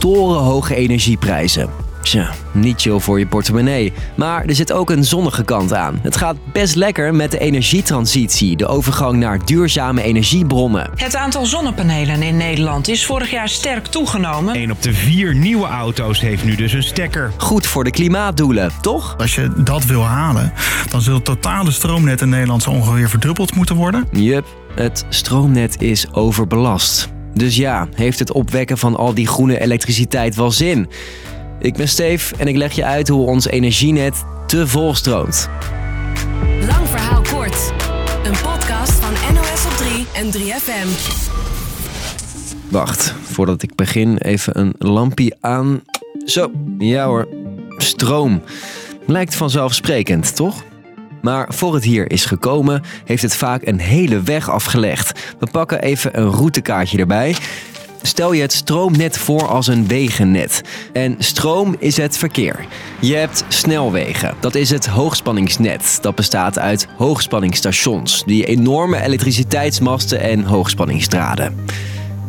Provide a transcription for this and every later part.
torenhoge energieprijzen. Tja, niet chill voor je portemonnee. Maar er zit ook een zonnige kant aan. Het gaat best lekker met de energietransitie, de overgang naar duurzame energiebronnen. Het aantal zonnepanelen in Nederland is vorig jaar sterk toegenomen. 1 op de vier nieuwe auto's heeft nu dus een stekker. Goed voor de klimaatdoelen, toch? Als je dat wil halen, dan zult het totale stroomnet in Nederland zo ongeveer verdubbeld moeten worden. Jup, het stroomnet is overbelast. Dus ja, heeft het opwekken van al die groene elektriciteit wel zin? Ik ben Steef en ik leg je uit hoe ons energienet te vol stroomt. Lang verhaal kort. Een podcast van NOS op 3 en 3FM. Wacht, voordat ik begin even een lampje aan. Zo, ja hoor. Stroom. Lijkt vanzelfsprekend, toch? Maar voor het hier is gekomen, heeft het vaak een hele weg afgelegd. We pakken even een routekaartje erbij. Stel je het stroomnet voor als een wegennet. En stroom is het verkeer. Je hebt snelwegen. Dat is het hoogspanningsnet. Dat bestaat uit hoogspanningsstations, die enorme elektriciteitsmasten en hoogspanningsdraden.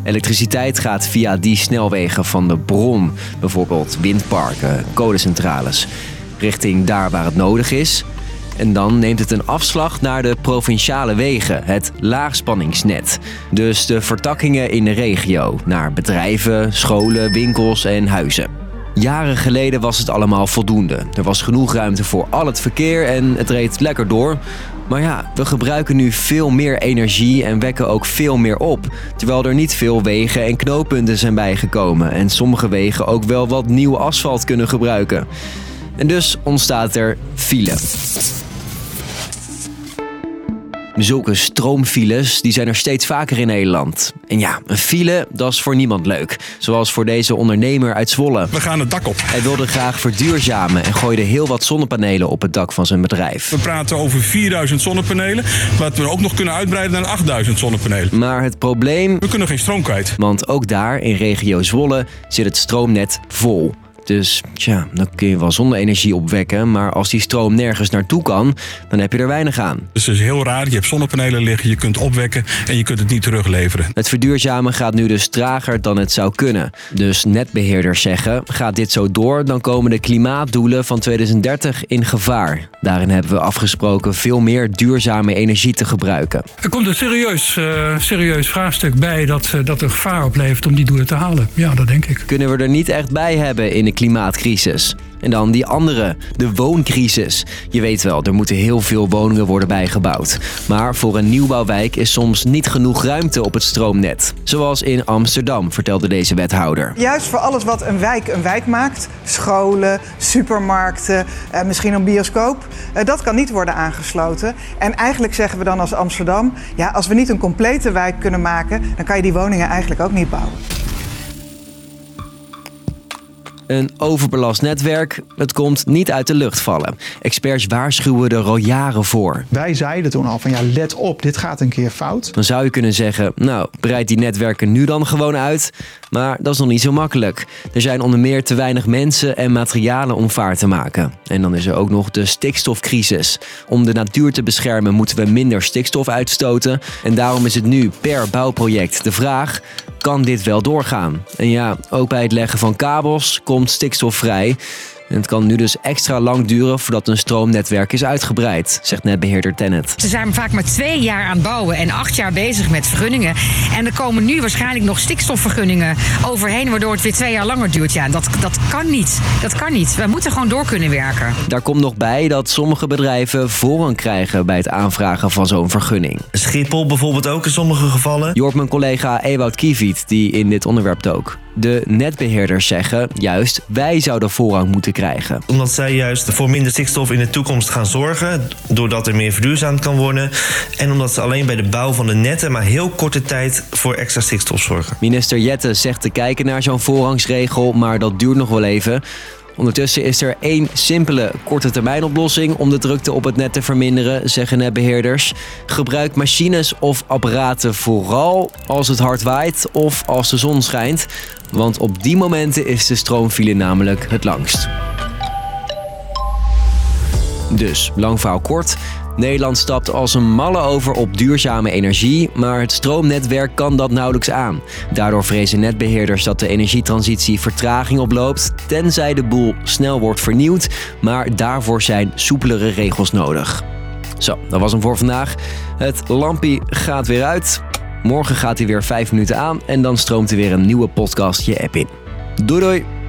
Elektriciteit gaat via die snelwegen van de bron, bijvoorbeeld windparken, kolencentrales, richting daar waar het nodig is. En dan neemt het een afslag naar de provinciale wegen, het laagspanningsnet. Dus de vertakkingen in de regio, naar bedrijven, scholen, winkels en huizen. Jaren geleden was het allemaal voldoende. Er was genoeg ruimte voor al het verkeer en het reed lekker door. Maar ja, we gebruiken nu veel meer energie en wekken ook veel meer op. Terwijl er niet veel wegen en knooppunten zijn bijgekomen en sommige wegen ook wel wat nieuw asfalt kunnen gebruiken. En dus ontstaat er file. Zulke stroomfiles die zijn er steeds vaker in Nederland. En ja, een file, dat is voor niemand leuk. Zoals voor deze ondernemer uit Zwolle. We gaan het dak op. Hij wilde graag verduurzamen en gooide heel wat zonnepanelen op het dak van zijn bedrijf. We praten over 4000 zonnepanelen. Wat we ook nog kunnen uitbreiden naar 8000 zonnepanelen. Maar het probleem, We kunnen geen stroom kwijt. want ook daar in regio Zwolle zit het stroomnet vol. Dus tja, dan kun je wel zonne-energie opwekken, maar als die stroom nergens naartoe kan, dan heb je er weinig aan. Dus het is heel raar. Je hebt zonnepanelen liggen, je kunt opwekken en je kunt het niet terugleveren. Het verduurzamen gaat nu dus trager dan het zou kunnen. Dus netbeheerders zeggen: gaat dit zo door, dan komen de klimaatdoelen van 2030 in gevaar. Daarin hebben we afgesproken veel meer duurzame energie te gebruiken. Er komt een serieus, eh, serieus vraagstuk bij dat, eh, dat er gevaar oplevert om die doelen te halen. Ja, dat denk ik. Kunnen we er niet echt bij hebben in de klimaatcrisis? En dan die andere, de wooncrisis. Je weet wel, er moeten heel veel woningen worden bijgebouwd. Maar voor een nieuwbouwwijk is soms niet genoeg ruimte op het stroomnet. Zoals in Amsterdam, vertelde deze wethouder. Juist voor alles wat een wijk een wijk maakt, scholen, supermarkten, eh, misschien een bioscoop, eh, dat kan niet worden aangesloten. En eigenlijk zeggen we dan als Amsterdam, ja, als we niet een complete wijk kunnen maken, dan kan je die woningen eigenlijk ook niet bouwen. Een overbelast netwerk, het komt niet uit de lucht vallen. Experts waarschuwen er al jaren voor. Wij zeiden toen al van ja, let op, dit gaat een keer fout. Dan zou je kunnen zeggen, nou, breid die netwerken nu dan gewoon uit. Maar dat is nog niet zo makkelijk. Er zijn onder meer te weinig mensen en materialen om vaart te maken. En dan is er ook nog de stikstofcrisis. Om de natuur te beschermen moeten we minder stikstof uitstoten. En daarom is het nu per bouwproject de vraag, kan dit wel doorgaan? En ja, ook bij het leggen van kabels komt stikstof vrij. En het kan nu dus extra lang duren voordat een stroomnetwerk is uitgebreid, zegt netbeheerder Tennet. Ze zijn vaak maar twee jaar aan het bouwen en acht jaar bezig met vergunningen. En er komen nu waarschijnlijk nog stikstofvergunningen overheen, waardoor het weer twee jaar langer duurt. Ja, dat, dat kan niet. Dat kan niet. We moeten gewoon door kunnen werken. Daar komt nog bij dat sommige bedrijven voorrang krijgen bij het aanvragen van zo'n vergunning. Schiphol bijvoorbeeld ook in sommige gevallen. Je hoort mijn collega Ewout Kieviet die in dit onderwerp dook. De netbeheerders zeggen juist wij zouden voorrang moeten krijgen. Omdat zij juist voor minder stikstof in de toekomst gaan zorgen. Doordat er meer verduurzaamd kan worden. En omdat ze alleen bij de bouw van de netten maar heel korte tijd voor extra stikstof zorgen. Minister Jette zegt te kijken naar zo'n voorrangsregel, maar dat duurt nog wel even. Ondertussen is er één simpele korte termijn oplossing om de drukte op het net te verminderen, zeggen netbeheerders. Gebruik machines of apparaten vooral als het hard waait of als de zon schijnt. Want op die momenten is de stroomfile namelijk het langst. Dus, lang kort. Nederland stapt als een malle over op duurzame energie, maar het stroomnetwerk kan dat nauwelijks aan. Daardoor vrezen netbeheerders dat de energietransitie vertraging oploopt, tenzij de boel snel wordt vernieuwd, maar daarvoor zijn soepelere regels nodig. Zo, dat was hem voor vandaag. Het lampie gaat weer uit. Morgen gaat hij weer 5 minuten aan en dan stroomt er weer een nieuwe podcast je app in. Doei doei!